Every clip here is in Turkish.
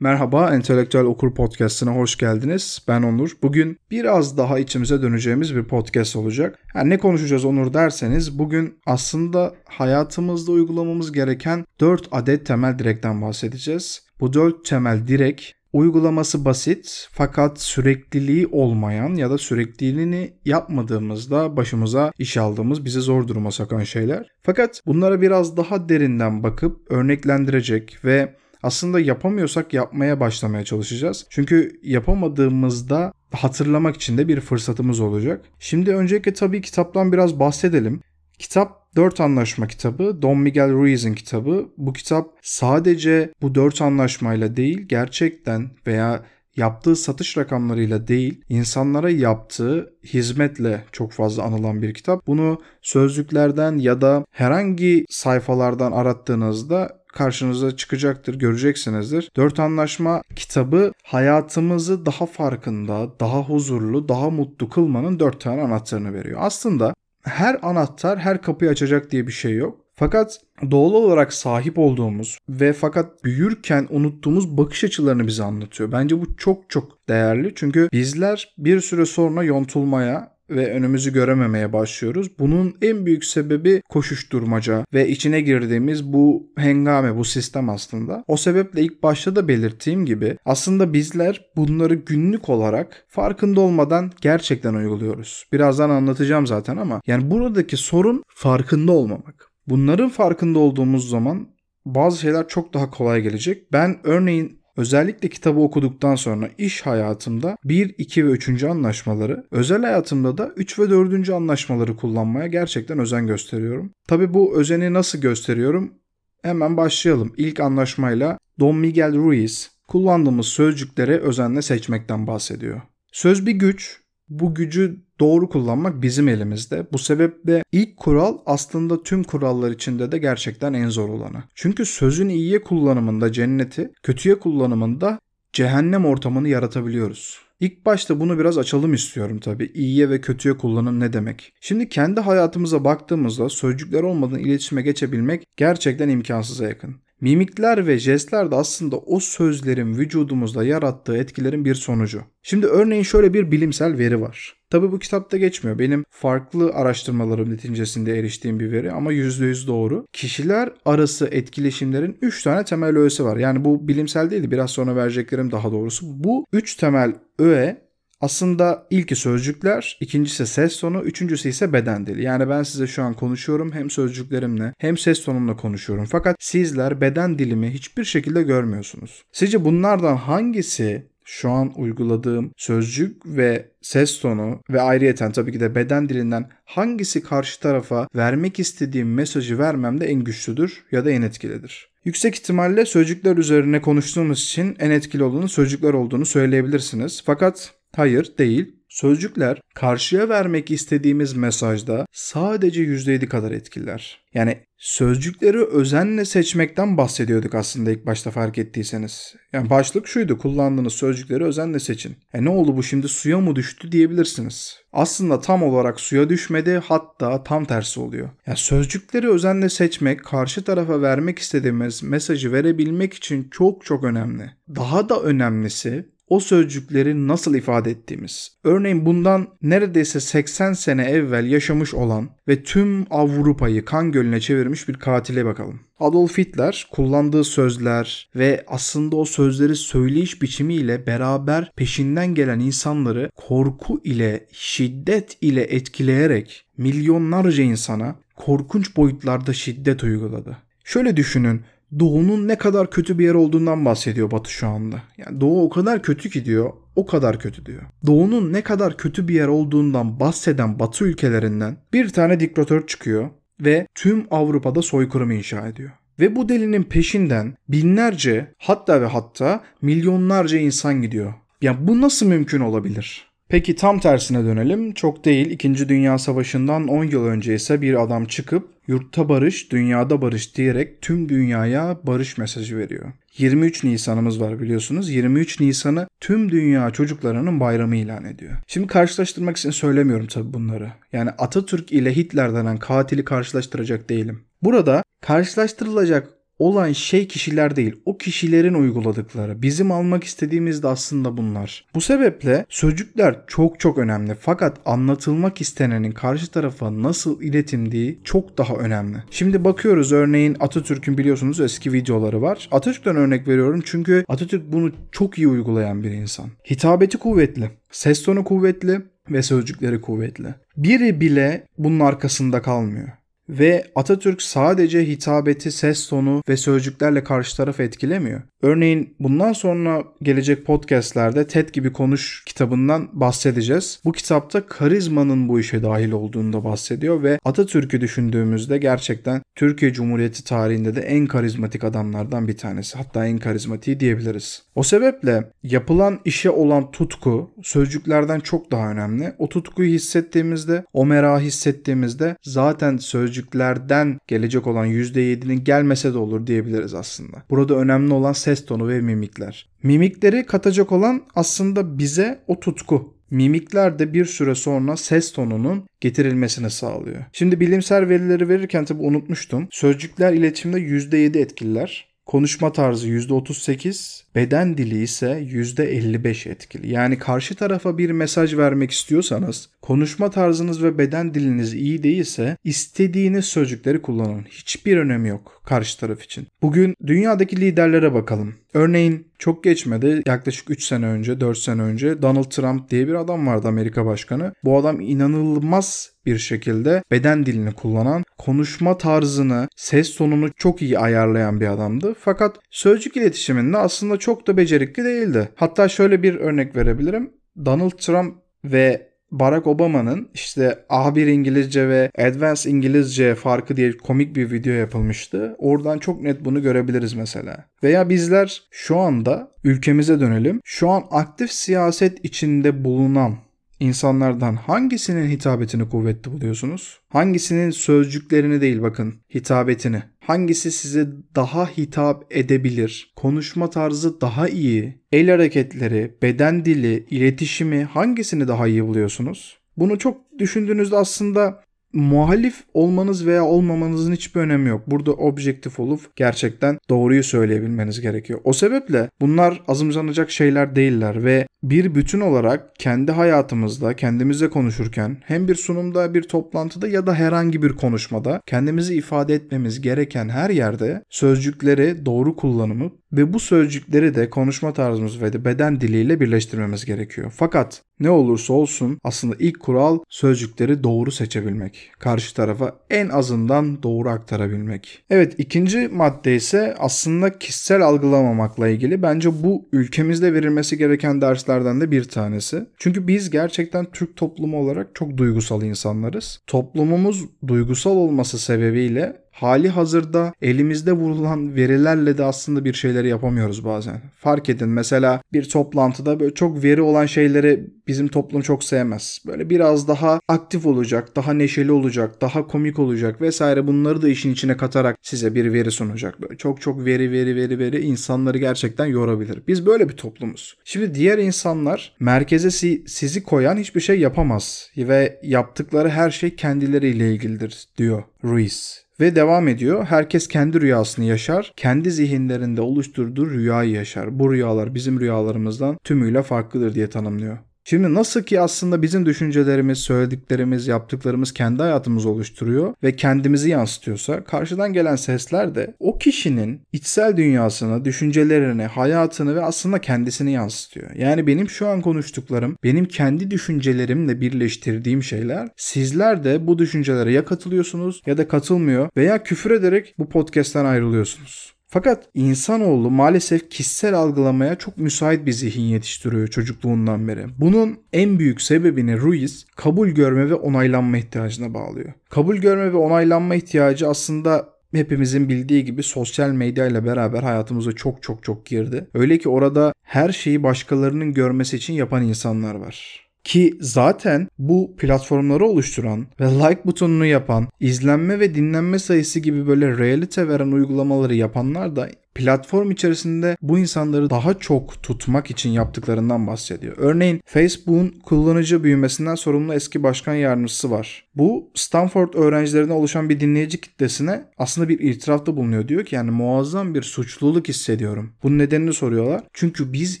Merhaba, Entelektüel Okur Podcast'ına hoş geldiniz. Ben Onur. Bugün biraz daha içimize döneceğimiz bir podcast olacak. Yani ne konuşacağız Onur derseniz bugün aslında hayatımızda uygulamamız gereken 4 adet temel direkten bahsedeceğiz. Bu 4 temel direk Uygulaması basit fakat sürekliliği olmayan ya da sürekliliğini yapmadığımızda başımıza iş aldığımız bizi zor duruma sokan şeyler. Fakat bunlara biraz daha derinden bakıp örneklendirecek ve aslında yapamıyorsak yapmaya başlamaya çalışacağız. Çünkü yapamadığımızda hatırlamak için de bir fırsatımız olacak. Şimdi öncelikle tabii kitaptan biraz bahsedelim. Kitap Dört Anlaşma kitabı, Don Miguel Ruiz'in kitabı. Bu kitap sadece bu dört anlaşmayla değil, gerçekten veya yaptığı satış rakamlarıyla değil, insanlara yaptığı hizmetle çok fazla anılan bir kitap. Bunu sözlüklerden ya da herhangi sayfalardan arattığınızda karşınıza çıkacaktır, göreceksinizdir. Dört Anlaşma kitabı hayatımızı daha farkında, daha huzurlu, daha mutlu kılmanın dört tane anahtarını veriyor. Aslında her anahtar her kapıyı açacak diye bir şey yok. Fakat doğal olarak sahip olduğumuz ve fakat büyürken unuttuğumuz bakış açılarını bize anlatıyor. Bence bu çok çok değerli. Çünkü bizler bir süre sonra yontulmaya ve önümüzü görememeye başlıyoruz. Bunun en büyük sebebi koşuşturmaca ve içine girdiğimiz bu hengame, bu sistem aslında. O sebeple ilk başta da belirttiğim gibi aslında bizler bunları günlük olarak farkında olmadan gerçekten uyguluyoruz. Birazdan anlatacağım zaten ama yani buradaki sorun farkında olmamak. Bunların farkında olduğumuz zaman bazı şeyler çok daha kolay gelecek. Ben örneğin Özellikle kitabı okuduktan sonra iş hayatımda 1, 2 ve 3. anlaşmaları, özel hayatımda da 3 ve 4. anlaşmaları kullanmaya gerçekten özen gösteriyorum. Tabi bu özeni nasıl gösteriyorum? Hemen başlayalım. İlk anlaşmayla Don Miguel Ruiz kullandığımız sözcükleri özenle seçmekten bahsediyor. Söz bir güç, bu gücü doğru kullanmak bizim elimizde. Bu sebeple ilk kural aslında tüm kurallar içinde de gerçekten en zor olanı. Çünkü sözün iyiye kullanımında cenneti, kötüye kullanımında cehennem ortamını yaratabiliyoruz. İlk başta bunu biraz açalım istiyorum tabii. İyiye ve kötüye kullanım ne demek? Şimdi kendi hayatımıza baktığımızda sözcükler olmadan iletişime geçebilmek gerçekten imkansıza yakın. Mimikler ve jestler de aslında o sözlerin vücudumuzda yarattığı etkilerin bir sonucu. Şimdi örneğin şöyle bir bilimsel veri var. Tabi bu kitapta geçmiyor. Benim farklı araştırmalarım neticesinde eriştiğim bir veri ama %100 doğru. Kişiler arası etkileşimlerin 3 tane temel öğesi var. Yani bu bilimsel değil biraz sonra vereceklerim daha doğrusu. Bu 3 temel öğe aslında ilki sözcükler, ikincisi ses tonu, üçüncüsü ise beden dili. Yani ben size şu an konuşuyorum hem sözcüklerimle hem ses tonumla konuşuyorum. Fakat sizler beden dilimi hiçbir şekilde görmüyorsunuz. Sizce bunlardan hangisi şu an uyguladığım sözcük ve ses tonu ve ayrıyeten tabii ki de beden dilinden hangisi karşı tarafa vermek istediğim mesajı vermemde en güçlüdür ya da en etkilidir? Yüksek ihtimalle sözcükler üzerine konuştuğumuz için en etkili olanın sözcükler olduğunu söyleyebilirsiniz. Fakat Hayır, değil. Sözcükler karşıya vermek istediğimiz mesajda sadece %7 kadar etkiler. Yani sözcükleri özenle seçmekten bahsediyorduk aslında ilk başta fark ettiyseniz. Yani başlık şuydu kullandığınız sözcükleri özenle seçin. E ne oldu bu şimdi suya mı düştü diyebilirsiniz. Aslında tam olarak suya düşmedi hatta tam tersi oluyor. Yani sözcükleri özenle seçmek karşı tarafa vermek istediğimiz mesajı verebilmek için çok çok önemli. Daha da önemlisi o sözcükleri nasıl ifade ettiğimiz. Örneğin bundan neredeyse 80 sene evvel yaşamış olan ve tüm Avrupa'yı kan gölüne çevirmiş bir katile bakalım. Adolf Hitler kullandığı sözler ve aslında o sözleri söyleyiş biçimiyle beraber peşinden gelen insanları korku ile, şiddet ile etkileyerek milyonlarca insana korkunç boyutlarda şiddet uyguladı. Şöyle düşünün, Doğu'nun ne kadar kötü bir yer olduğundan bahsediyor Batı şu anda. Yani Doğu o kadar kötü ki diyor, o kadar kötü diyor. Doğu'nun ne kadar kötü bir yer olduğundan bahseden Batı ülkelerinden bir tane diktatör çıkıyor ve tüm Avrupa'da soykırım inşa ediyor. Ve bu delinin peşinden binlerce hatta ve hatta milyonlarca insan gidiyor. Ya bu nasıl mümkün olabilir? Peki tam tersine dönelim. Çok değil 2. Dünya Savaşı'ndan 10 yıl önce ise bir adam çıkıp yurtta barış, dünyada barış diyerek tüm dünyaya barış mesajı veriyor. 23 Nisan'ımız var biliyorsunuz. 23 Nisan'ı tüm dünya çocuklarının bayramı ilan ediyor. Şimdi karşılaştırmak için söylemiyorum tabii bunları. Yani Atatürk ile Hitler denen katili karşılaştıracak değilim. Burada karşılaştırılacak olan şey kişiler değil. O kişilerin uyguladıkları. Bizim almak istediğimiz de aslında bunlar. Bu sebeple sözcükler çok çok önemli. Fakat anlatılmak istenenin karşı tarafa nasıl iletildiği çok daha önemli. Şimdi bakıyoruz örneğin Atatürk'ün biliyorsunuz eski videoları var. Atatürk'ten örnek veriyorum çünkü Atatürk bunu çok iyi uygulayan bir insan. Hitabeti kuvvetli, ses tonu kuvvetli ve sözcükleri kuvvetli. Biri bile bunun arkasında kalmıyor. Ve Atatürk sadece hitabeti, ses tonu ve sözcüklerle karşı tarafı etkilemiyor. Örneğin bundan sonra gelecek podcastlerde TED gibi konuş kitabından bahsedeceğiz. Bu kitapta karizmanın bu işe dahil olduğunu da bahsediyor ve Atatürk'ü düşündüğümüzde gerçekten Türkiye Cumhuriyeti tarihinde de en karizmatik adamlardan bir tanesi. Hatta en karizmatiği diyebiliriz. O sebeple yapılan işe olan tutku sözcüklerden çok daha önemli. O tutkuyu hissettiğimizde, o merakı hissettiğimizde zaten sözcüklerden gelecek olan %7'nin gelmese de olur diyebiliriz aslında. Burada önemli olan ses tonu ve mimikler. Mimikleri katacak olan aslında bize o tutku. Mimikler de bir süre sonra ses tonunun getirilmesini sağlıyor. Şimdi bilimsel verileri verirken tabi unutmuştum. Sözcükler iletişimde %7 etkililer. Konuşma tarzı %38, beden dili ise %55 etkili. Yani karşı tarafa bir mesaj vermek istiyorsanız, konuşma tarzınız ve beden diliniz iyi değilse istediğiniz sözcükleri kullanın. Hiçbir önemi yok karşı taraf için. Bugün dünyadaki liderlere bakalım. Örneğin çok geçmedi yaklaşık 3 sene önce 4 sene önce Donald Trump diye bir adam vardı Amerika Başkanı. Bu adam inanılmaz bir şekilde beden dilini kullanan, konuşma tarzını, ses tonunu çok iyi ayarlayan bir adamdı. Fakat sözcük iletişiminde aslında çok da becerikli değildi. Hatta şöyle bir örnek verebilirim. Donald Trump ve Barack Obama'nın işte A1 İngilizce ve Advanced İngilizce farkı diye komik bir video yapılmıştı. Oradan çok net bunu görebiliriz mesela. Veya bizler şu anda ülkemize dönelim. Şu an aktif siyaset içinde bulunan insanlardan hangisinin hitabetini kuvvetli buluyorsunuz? Hangisinin sözcüklerini değil bakın hitabetini. Hangisi size daha hitap edebilir? Konuşma tarzı daha iyi. El hareketleri, beden dili, iletişimi hangisini daha iyi buluyorsunuz? Bunu çok düşündüğünüzde aslında muhalif olmanız veya olmamanızın hiçbir önemi yok. Burada objektif olup gerçekten doğruyu söyleyebilmeniz gerekiyor. O sebeple bunlar azımsanacak şeyler değiller ve bir bütün olarak kendi hayatımızda kendimize konuşurken hem bir sunumda bir toplantıda ya da herhangi bir konuşmada kendimizi ifade etmemiz gereken her yerde sözcükleri doğru kullanımı ve bu sözcükleri de konuşma tarzımız ve de beden diliyle birleştirmemiz gerekiyor. Fakat ne olursa olsun aslında ilk kural sözcükleri doğru seçebilmek. Karşı tarafa en azından doğru aktarabilmek. Evet ikinci madde ise aslında kişisel algılamamakla ilgili. Bence bu ülkemizde verilmesi gereken derslerden de bir tanesi. Çünkü biz gerçekten Türk toplumu olarak çok duygusal insanlarız. Toplumumuz duygusal olması sebebiyle hali hazırda elimizde vurulan verilerle de aslında bir şeyleri yapamıyoruz bazen. Fark edin mesela bir toplantıda böyle çok veri olan şeyleri bizim toplum çok sevmez. Böyle biraz daha aktif olacak, daha neşeli olacak, daha komik olacak vesaire bunları da işin içine katarak size bir veri sunacak. Böyle çok çok veri veri veri veri insanları gerçekten yorabilir. Biz böyle bir toplumuz. Şimdi diğer insanlar merkeze sizi koyan hiçbir şey yapamaz ve yaptıkları her şey kendileriyle ilgilidir diyor Ruiz. Ve devam ediyor. Herkes kendi rüyasını yaşar. Kendi zihinlerinde oluşturduğu rüyayı yaşar. Bu rüyalar bizim rüyalarımızdan tümüyle farklıdır diye tanımlıyor. Şimdi nasıl ki aslında bizim düşüncelerimiz, söylediklerimiz, yaptıklarımız kendi hayatımızı oluşturuyor ve kendimizi yansıtıyorsa karşıdan gelen sesler de o kişinin içsel dünyasını, düşüncelerini, hayatını ve aslında kendisini yansıtıyor. Yani benim şu an konuştuklarım, benim kendi düşüncelerimle birleştirdiğim şeyler. Sizler de bu düşüncelere ya katılıyorsunuz ya da katılmıyor veya küfür ederek bu podcast'ten ayrılıyorsunuz. Fakat insanoğlu maalesef kişisel algılamaya çok müsait bir zihin yetiştiriyor çocukluğundan beri. Bunun en büyük sebebini Ruiz kabul görme ve onaylanma ihtiyacına bağlıyor. Kabul görme ve onaylanma ihtiyacı aslında hepimizin bildiği gibi sosyal medya ile beraber hayatımıza çok çok çok girdi. Öyle ki orada her şeyi başkalarının görmesi için yapan insanlar var. Ki zaten bu platformları oluşturan ve like butonunu yapan, izlenme ve dinlenme sayısı gibi böyle realite veren uygulamaları yapanlar da platform içerisinde bu insanları daha çok tutmak için yaptıklarından bahsediyor. Örneğin Facebook'un kullanıcı büyümesinden sorumlu eski başkan yardımcısı var. Bu Stanford öğrencilerine oluşan bir dinleyici kitlesine aslında bir itirafta bulunuyor. Diyor ki yani muazzam bir suçluluk hissediyorum. Bunun nedenini soruyorlar. Çünkü biz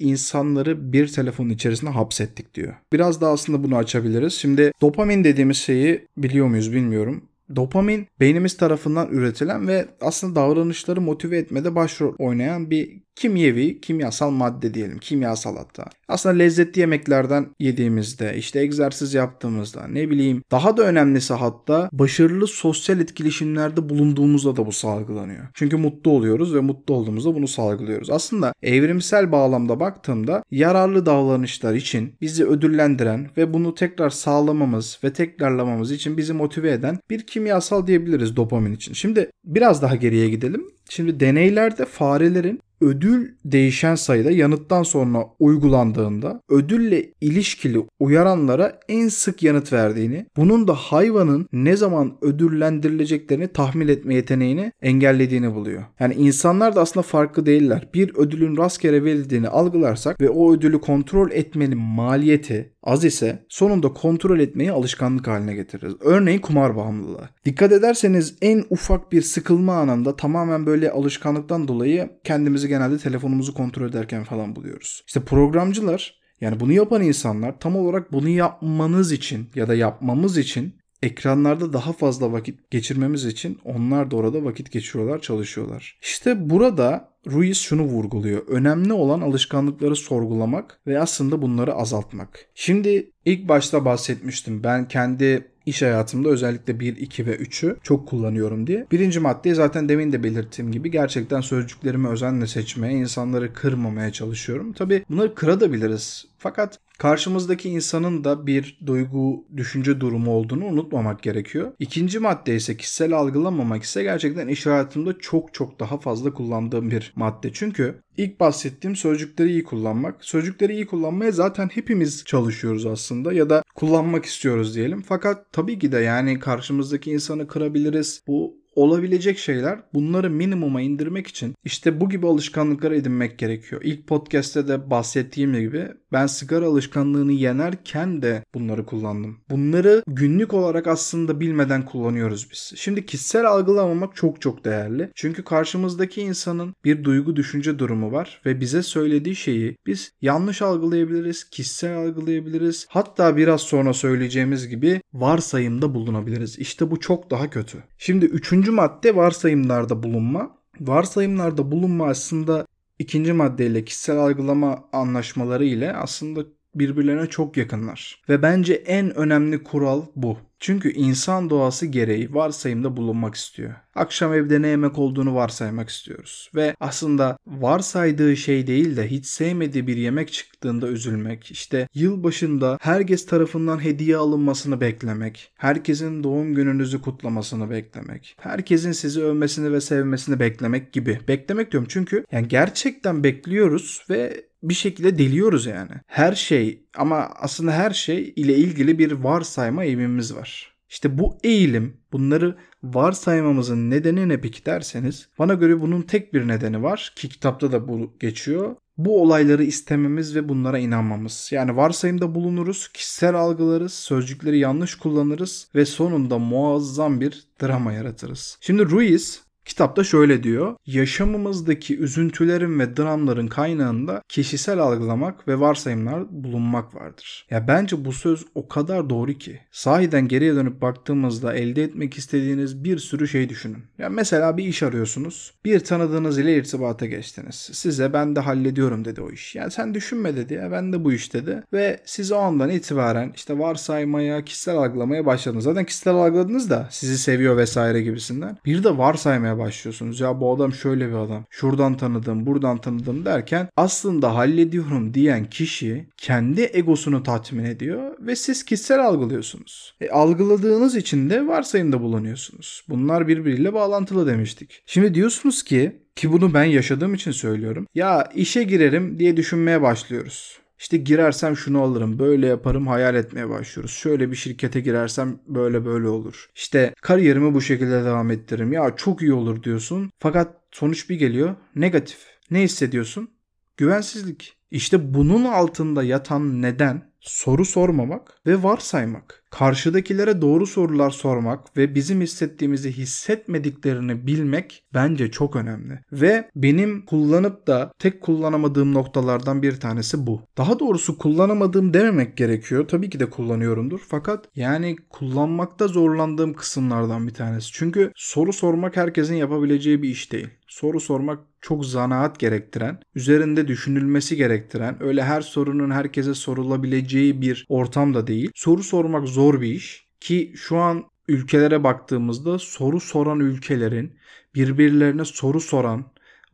insanları bir telefonun içerisinde hapsettik diyor. Biraz daha aslında bunu açabiliriz. Şimdi dopamin dediğimiz şeyi biliyor muyuz bilmiyorum. Dopamin beynimiz tarafından üretilen ve aslında davranışları motive etmede başrol oynayan bir kimyevi, kimyasal madde diyelim. Kimyasal hatta. Aslında lezzetli yemeklerden yediğimizde, işte egzersiz yaptığımızda, ne bileyim daha da önemlisi hatta başarılı sosyal etkileşimlerde bulunduğumuzda da bu salgılanıyor. Çünkü mutlu oluyoruz ve mutlu olduğumuzda bunu salgılıyoruz. Aslında evrimsel bağlamda baktığımda yararlı davranışlar için bizi ödüllendiren ve bunu tekrar sağlamamız ve tekrarlamamız için bizi motive eden bir kimyasal diyebiliriz dopamin için. Şimdi biraz daha geriye gidelim. Şimdi deneylerde farelerin ödül değişen sayıda yanıttan sonra uygulandığında ödülle ilişkili uyaranlara en sık yanıt verdiğini, bunun da hayvanın ne zaman ödüllendirileceklerini tahmin etme yeteneğini engellediğini buluyor. Yani insanlar da aslında farklı değiller. Bir ödülün rastgele verildiğini algılarsak ve o ödülü kontrol etmenin maliyeti az ise sonunda kontrol etmeyi alışkanlık haline getiririz. Örneğin kumar bağımlılığı. Dikkat ederseniz en ufak bir sıkılma anında tamamen böyle alışkanlıktan dolayı kendimizi genelde telefonumuzu kontrol ederken falan buluyoruz. İşte programcılar yani bunu yapan insanlar tam olarak bunu yapmanız için ya da yapmamız için ekranlarda daha fazla vakit geçirmemiz için onlar da orada vakit geçiriyorlar, çalışıyorlar. İşte burada Ruiz şunu vurguluyor. Önemli olan alışkanlıkları sorgulamak ve aslında bunları azaltmak. Şimdi ilk başta bahsetmiştim. Ben kendi iş hayatımda özellikle 1, 2 ve 3'ü çok kullanıyorum diye. Birinci maddeyi zaten demin de belirttiğim gibi gerçekten sözcüklerimi özenle seçmeye, insanları kırmamaya çalışıyorum. Tabi bunları kırabiliriz. Fakat karşımızdaki insanın da bir duygu, düşünce durumu olduğunu unutmamak gerekiyor. İkinci madde ise kişisel algılamamak ise gerçekten iş hayatımda çok çok daha fazla kullandığım bir madde. Çünkü ilk bahsettiğim sözcükleri iyi kullanmak. Sözcükleri iyi kullanmaya zaten hepimiz çalışıyoruz aslında ya da kullanmak istiyoruz diyelim. Fakat tabii ki de yani karşımızdaki insanı kırabiliriz. Bu olabilecek şeyler bunları minimuma indirmek için işte bu gibi alışkanlıkları edinmek gerekiyor. İlk podcast'te de bahsettiğim gibi ben sigara alışkanlığını yenerken de bunları kullandım. Bunları günlük olarak aslında bilmeden kullanıyoruz biz. Şimdi kişisel algılamamak çok çok değerli. Çünkü karşımızdaki insanın bir duygu düşünce durumu var ve bize söylediği şeyi biz yanlış algılayabiliriz, kişisel algılayabiliriz. Hatta biraz sonra söyleyeceğimiz gibi varsayımda bulunabiliriz. İşte bu çok daha kötü. Şimdi üçüncü madde varsayımlarda bulunma. Varsayımlarda bulunma aslında ikinci maddeyle kişisel algılama anlaşmaları ile aslında birbirlerine çok yakınlar. Ve bence en önemli kural bu. Çünkü insan doğası gereği varsayımda bulunmak istiyor. Akşam evde ne yemek olduğunu varsaymak istiyoruz. Ve aslında varsaydığı şey değil de hiç sevmediği bir yemek çıktığında üzülmek, işte yılbaşında herkes tarafından hediye alınmasını beklemek, herkesin doğum gününüzü kutlamasını beklemek, herkesin sizi övmesini ve sevmesini beklemek gibi. Beklemek diyorum çünkü yani gerçekten bekliyoruz ve bir şekilde deliyoruz yani. Her şey ama aslında her şey ile ilgili bir varsayma eğilimimiz var. İşte bu eğilim bunları varsaymamızın nedeni ne peki derseniz bana göre bunun tek bir nedeni var ki kitapta da bu geçiyor. Bu olayları istememiz ve bunlara inanmamız. Yani varsayımda bulunuruz, kişisel algılarız, sözcükleri yanlış kullanırız ve sonunda muazzam bir drama yaratırız. Şimdi Ruiz Kitapta şöyle diyor. Yaşamımızdaki üzüntülerin ve dramların kaynağında kişisel algılamak ve varsayımlar bulunmak vardır. Ya bence bu söz o kadar doğru ki. Sahiden geriye dönüp baktığımızda elde etmek istediğiniz bir sürü şey düşünün. Ya mesela bir iş arıyorsunuz. Bir tanıdığınız ile irtibata geçtiniz. Size ben de hallediyorum dedi o iş. Yani sen düşünme dedi ya ben de bu iş dedi. Ve siz o andan itibaren işte varsaymaya, kişisel algılamaya başladınız. Zaten kişisel algıladınız da sizi seviyor vesaire gibisinden. Bir de varsaymaya düşünmeye başlıyorsunuz. Ya bu adam şöyle bir adam. Şuradan tanıdım, buradan tanıdım derken aslında hallediyorum diyen kişi kendi egosunu tatmin ediyor ve siz kişisel algılıyorsunuz. E, algıladığınız için de varsayımda bulunuyorsunuz. Bunlar birbiriyle bağlantılı demiştik. Şimdi diyorsunuz ki ki bunu ben yaşadığım için söylüyorum. Ya işe girerim diye düşünmeye başlıyoruz. İşte girersem şunu alırım, böyle yaparım, hayal etmeye başlıyoruz. Şöyle bir şirkete girersem böyle böyle olur. İşte kariyerimi bu şekilde devam ettiririm. Ya çok iyi olur diyorsun. Fakat sonuç bir geliyor. Negatif. Ne hissediyorsun? Güvensizlik. İşte bunun altında yatan neden soru sormamak ve varsaymak. Karşıdakilere doğru sorular sormak ve bizim hissettiğimizi hissetmediklerini bilmek bence çok önemli. Ve benim kullanıp da tek kullanamadığım noktalardan bir tanesi bu. Daha doğrusu kullanamadığım dememek gerekiyor. Tabii ki de kullanıyorumdur. Fakat yani kullanmakta zorlandığım kısımlardan bir tanesi. Çünkü soru sormak herkesin yapabileceği bir iş değil. Soru sormak çok zanaat gerektiren, üzerinde düşünülmesi gerektiren, öyle her sorunun herkese sorulabileceği bir ortam da değil. Soru sormak zor bir iş ki şu an ülkelere baktığımızda soru soran ülkelerin birbirlerine soru soran,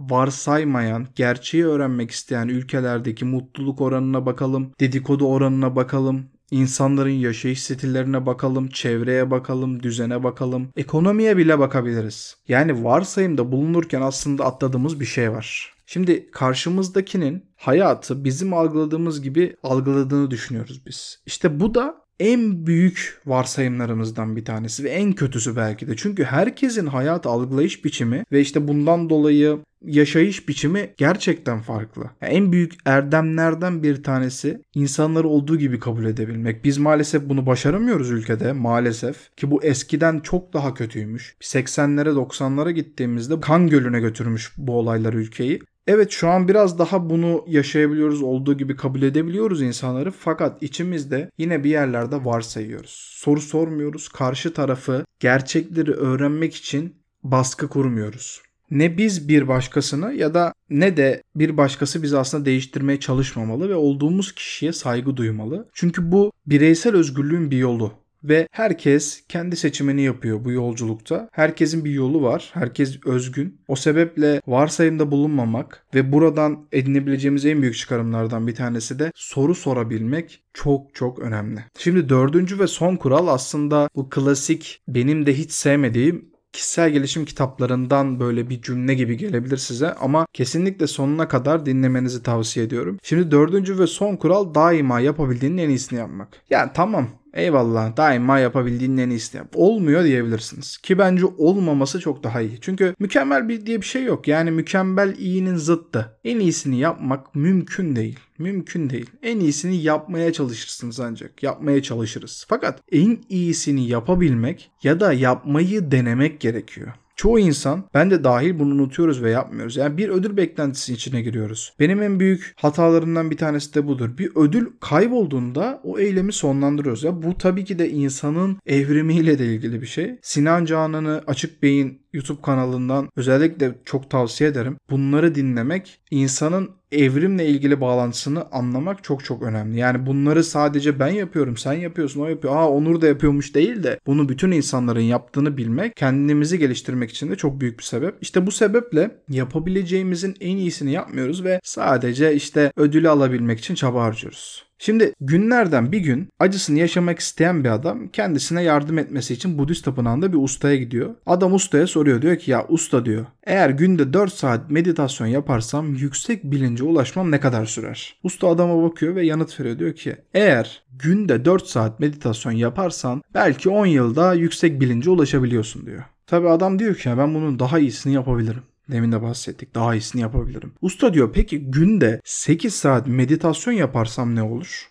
varsaymayan, gerçeği öğrenmek isteyen ülkelerdeki mutluluk oranına bakalım, dedikodu oranına bakalım, İnsanların yaşayış stillerine bakalım, çevreye bakalım, düzene bakalım, ekonomiye bile bakabiliriz. Yani varsayımda bulunurken aslında atladığımız bir şey var. Şimdi karşımızdakinin hayatı bizim algıladığımız gibi algıladığını düşünüyoruz biz. İşte bu da en büyük varsayımlarımızdan bir tanesi ve en kötüsü belki de. Çünkü herkesin hayat algılayış biçimi ve işte bundan dolayı yaşayış biçimi gerçekten farklı. Yani en büyük erdemlerden bir tanesi insanları olduğu gibi kabul edebilmek. Biz maalesef bunu başaramıyoruz ülkede maalesef ki bu eskiden çok daha kötüymüş. 80'lere 90'lara gittiğimizde kan gölüne götürmüş bu olaylar ülkeyi. Evet şu an biraz daha bunu yaşayabiliyoruz, olduğu gibi kabul edebiliyoruz insanları fakat içimizde yine bir yerlerde varsayıyoruz. Soru sormuyoruz, karşı tarafı gerçekleri öğrenmek için baskı kurmuyoruz. Ne biz bir başkasını ya da ne de bir başkası bizi aslında değiştirmeye çalışmamalı ve olduğumuz kişiye saygı duymalı. Çünkü bu bireysel özgürlüğün bir yolu ve herkes kendi seçimini yapıyor bu yolculukta. Herkesin bir yolu var. Herkes özgün. O sebeple varsayımda bulunmamak ve buradan edinebileceğimiz en büyük çıkarımlardan bir tanesi de soru sorabilmek çok çok önemli. Şimdi dördüncü ve son kural aslında bu klasik benim de hiç sevmediğim kişisel gelişim kitaplarından böyle bir cümle gibi gelebilir size ama kesinlikle sonuna kadar dinlemenizi tavsiye ediyorum. Şimdi dördüncü ve son kural daima yapabildiğinin en iyisini yapmak. Yani tamam Eyvallah daima yapabildiğin en iyisini yap. Olmuyor diyebilirsiniz. Ki bence olmaması çok daha iyi. Çünkü mükemmel bir diye bir şey yok. Yani mükemmel iyinin zıttı. En iyisini yapmak mümkün değil. Mümkün değil. En iyisini yapmaya çalışırsınız ancak. Yapmaya çalışırız. Fakat en iyisini yapabilmek ya da yapmayı denemek gerekiyor. Çoğu insan ben de dahil bunu unutuyoruz ve yapmıyoruz. Yani bir ödül beklentisi içine giriyoruz. Benim en büyük hatalarımdan bir tanesi de budur. Bir ödül kaybolduğunda o eylemi sonlandırıyoruz. Ya bu tabii ki de insanın evrimiyle de ilgili bir şey. Sinan Canan'ı Açık Beyin YouTube kanalından özellikle çok tavsiye ederim. Bunları dinlemek insanın evrimle ilgili bağlantısını anlamak çok çok önemli. Yani bunları sadece ben yapıyorum, sen yapıyorsun, o yapıyor. Aa Onur da yapıyormuş değil de bunu bütün insanların yaptığını bilmek kendimizi geliştirmek için de çok büyük bir sebep. İşte bu sebeple yapabileceğimizin en iyisini yapmıyoruz ve sadece işte ödülü alabilmek için çaba harcıyoruz. Şimdi günlerden bir gün acısını yaşamak isteyen bir adam kendisine yardım etmesi için Budist tapınağında bir ustaya gidiyor. Adam ustaya soruyor diyor ki ya usta diyor eğer günde 4 saat meditasyon yaparsam yüksek bilince ulaşmam ne kadar sürer? Usta adama bakıyor ve yanıt veriyor diyor ki eğer günde 4 saat meditasyon yaparsan belki 10 yılda yüksek bilince ulaşabiliyorsun diyor. Tabi adam diyor ki ya ben bunun daha iyisini yapabilirim. Demin de bahsettik. Daha iyisini yapabilirim. Usta diyor peki günde 8 saat meditasyon yaparsam ne olur?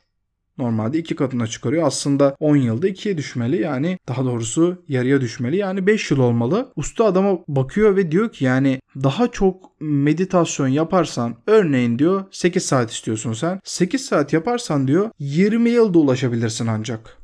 Normalde iki katına çıkarıyor. Aslında 10 yılda ikiye düşmeli. Yani daha doğrusu yarıya düşmeli. Yani 5 yıl olmalı. Usta adama bakıyor ve diyor ki yani daha çok meditasyon yaparsan örneğin diyor 8 saat istiyorsun sen. 8 saat yaparsan diyor 20 yılda ulaşabilirsin ancak.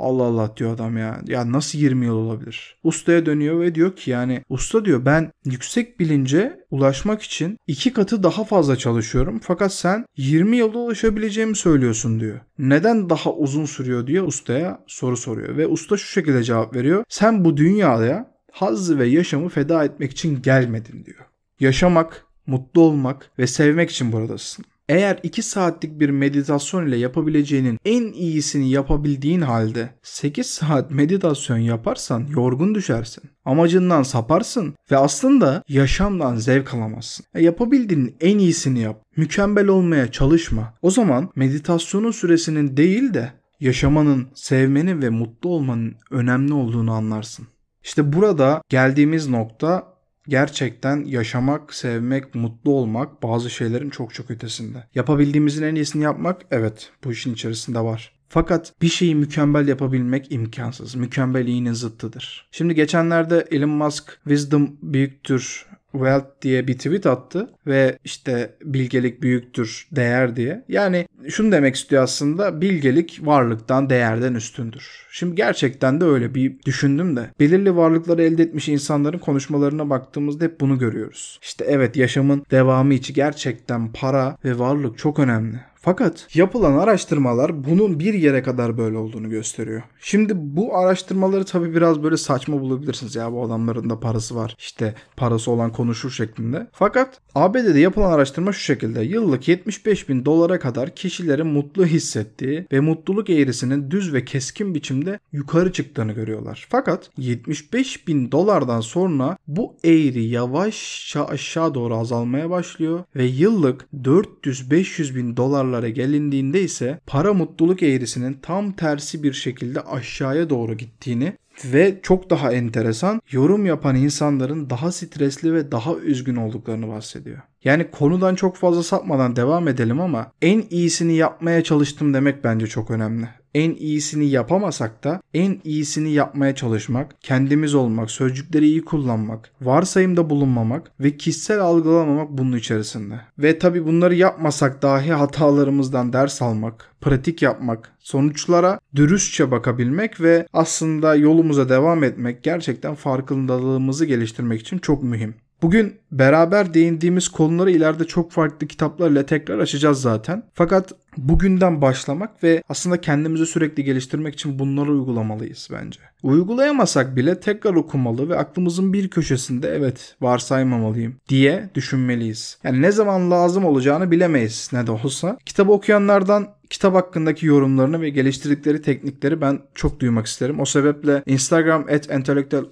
Allah Allah diyor adam ya. Ya nasıl 20 yıl olabilir? Ustaya dönüyor ve diyor ki yani usta diyor ben yüksek bilince ulaşmak için iki katı daha fazla çalışıyorum. Fakat sen 20 yılda ulaşabileceğimi söylüyorsun diyor. Neden daha uzun sürüyor diye ustaya soru soruyor. Ve usta şu şekilde cevap veriyor. Sen bu dünyaya hazzı ve yaşamı feda etmek için gelmedin diyor. Yaşamak, mutlu olmak ve sevmek için buradasın. Eğer 2 saatlik bir meditasyon ile yapabileceğinin en iyisini yapabildiğin halde 8 saat meditasyon yaparsan yorgun düşersin. Amacından saparsın ve aslında yaşamdan zevk alamazsın. E yapabildiğinin en iyisini yap. Mükemmel olmaya çalışma. O zaman meditasyonun süresinin değil de yaşamanın, sevmenin ve mutlu olmanın önemli olduğunu anlarsın. İşte burada geldiğimiz nokta gerçekten yaşamak, sevmek, mutlu olmak bazı şeylerin çok çok ötesinde. Yapabildiğimizin en iyisini yapmak evet bu işin içerisinde var. Fakat bir şeyi mükemmel yapabilmek imkansız. Mükemmel iyinin zıttıdır. Şimdi geçenlerde Elon Musk wisdom büyüktür wealth diye bir tweet attı ve işte bilgelik büyüktür değer diye. Yani şunu demek istiyor aslında bilgelik varlıktan değerden üstündür. Şimdi gerçekten de öyle bir düşündüm de belirli varlıkları elde etmiş insanların konuşmalarına baktığımızda hep bunu görüyoruz. İşte evet yaşamın devamı için gerçekten para ve varlık çok önemli. Fakat yapılan araştırmalar bunun bir yere kadar böyle olduğunu gösteriyor. Şimdi bu araştırmaları tabii biraz böyle saçma bulabilirsiniz. Ya bu adamların da parası var. İşte parası olan konuşur şeklinde. Fakat ABD'de yapılan araştırma şu şekilde. Yıllık 75 bin dolara kadar kişilerin mutlu hissettiği ve mutluluk eğrisinin düz ve keskin biçimde yukarı çıktığını görüyorlar. Fakat 75 bin dolardan sonra bu eğri yavaşça aşağı doğru azalmaya başlıyor ve yıllık 400-500 bin dolarlara gelindiğinde ise para mutluluk eğrisinin tam tersi bir şekilde aşağıya doğru gittiğini ve çok daha enteresan yorum yapan insanların daha stresli ve daha üzgün olduklarını bahsediyor. Yani konudan çok fazla sapmadan devam edelim ama en iyisini yapmaya çalıştım demek bence çok önemli en iyisini yapamasak da en iyisini yapmaya çalışmak, kendimiz olmak, sözcükleri iyi kullanmak, varsayımda bulunmamak ve kişisel algılamamak bunun içerisinde. Ve tabi bunları yapmasak dahi hatalarımızdan ders almak, pratik yapmak, sonuçlara dürüstçe bakabilmek ve aslında yolumuza devam etmek gerçekten farkındalığımızı geliştirmek için çok mühim. Bugün beraber değindiğimiz konuları ileride çok farklı kitaplarla tekrar açacağız zaten. Fakat bugünden başlamak ve aslında kendimizi sürekli geliştirmek için bunları uygulamalıyız bence. Uygulayamasak bile tekrar okumalı ve aklımızın bir köşesinde evet varsaymamalıyım diye düşünmeliyiz. Yani ne zaman lazım olacağını bilemeyiz ne de olsa. Kitabı okuyanlardan kitap hakkındaki yorumlarını ve geliştirdikleri teknikleri ben çok duymak isterim. O sebeple Instagram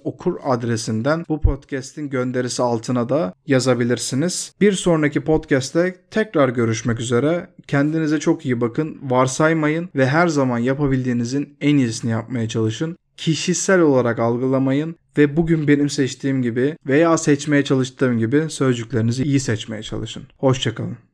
okur adresinden bu podcast'in gönderisi altına da yazabilirsiniz. Bir sonraki podcast'te tekrar görüşmek üzere. Kendinize çok iyi bakın. Varsaymayın ve her zaman yapabildiğinizin en iyisini yapmaya çalışın kişisel olarak algılamayın ve bugün benim seçtiğim gibi veya seçmeye çalıştığım gibi sözcüklerinizi iyi seçmeye çalışın. Hoşçakalın.